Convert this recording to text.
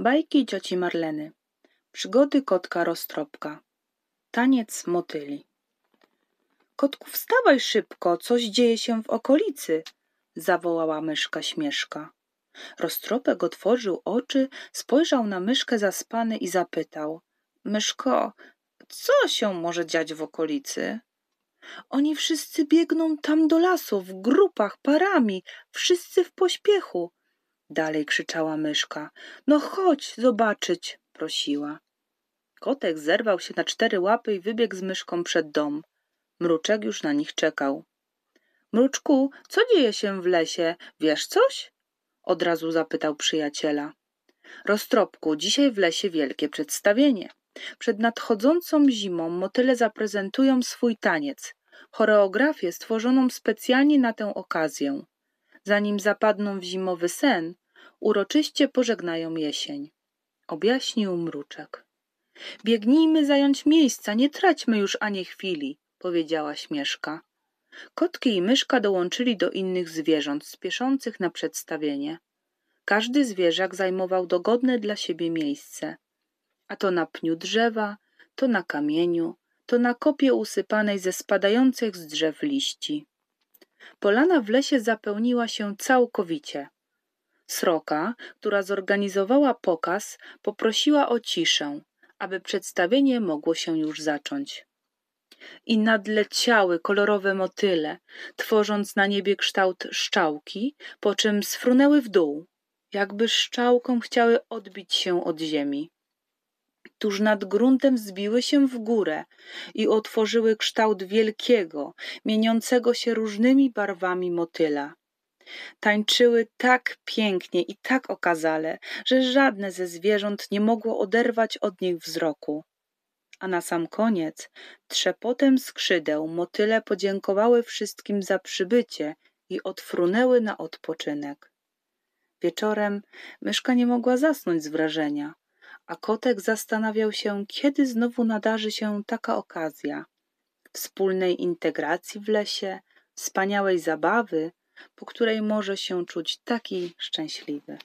Bajki cioci Marleny. Przygody kotka roztropka. Taniec motyli. Kotku, wstawaj szybko, coś dzieje się w okolicy, zawołała myszka śmieszka. Roztropek otworzył oczy, spojrzał na myszkę zaspany i zapytał: Myszko, co się może dziać w okolicy? Oni wszyscy biegną tam do lasu, w grupach, parami, wszyscy w pośpiechu. Dalej krzyczała myszka. No chodź zobaczyć, prosiła. Kotek zerwał się na cztery łapy i wybiegł z myszką przed dom. Mruczek już na nich czekał. Mruczku, co dzieje się w lesie? Wiesz coś? Od razu zapytał przyjaciela. Roztropku, dzisiaj w lesie wielkie przedstawienie. Przed nadchodzącą zimą motyle zaprezentują swój taniec, choreografię stworzoną specjalnie na tę okazję. Zanim zapadną w zimowy sen, uroczyście pożegnają jesień. Objaśnił mruczek. Biegnijmy zająć miejsca, nie traćmy już ani chwili, powiedziała śmieszka. Kotki i myszka dołączyli do innych zwierząt spieszących na przedstawienie. Każdy zwierzak zajmował dogodne dla siebie miejsce. A to na pniu drzewa, to na kamieniu, to na kopie usypanej ze spadających z drzew liści. Polana w lesie zapełniła się całkowicie. Sroka, która zorganizowała pokaz, poprosiła o ciszę, aby przedstawienie mogło się już zacząć. I nadleciały kolorowe motyle, tworząc na niebie kształt szczałki, po czym sfrunęły w dół, jakby szczałką chciały odbić się od ziemi. Tuż nad gruntem zbiły się w górę i otworzyły kształt wielkiego, mieniącego się różnymi barwami motyla. Tańczyły tak pięknie i tak okazale, że żadne ze zwierząt nie mogło oderwać od nich wzroku. A na sam koniec, trzepotem skrzydeł, motyle podziękowały wszystkim za przybycie i odfrunęły na odpoczynek. Wieczorem myszka nie mogła zasnąć z wrażenia, a kotek zastanawiał się, kiedy znowu nadarzy się taka okazja wspólnej integracji w lesie, wspaniałej zabawy, po której może się czuć taki szczęśliwy.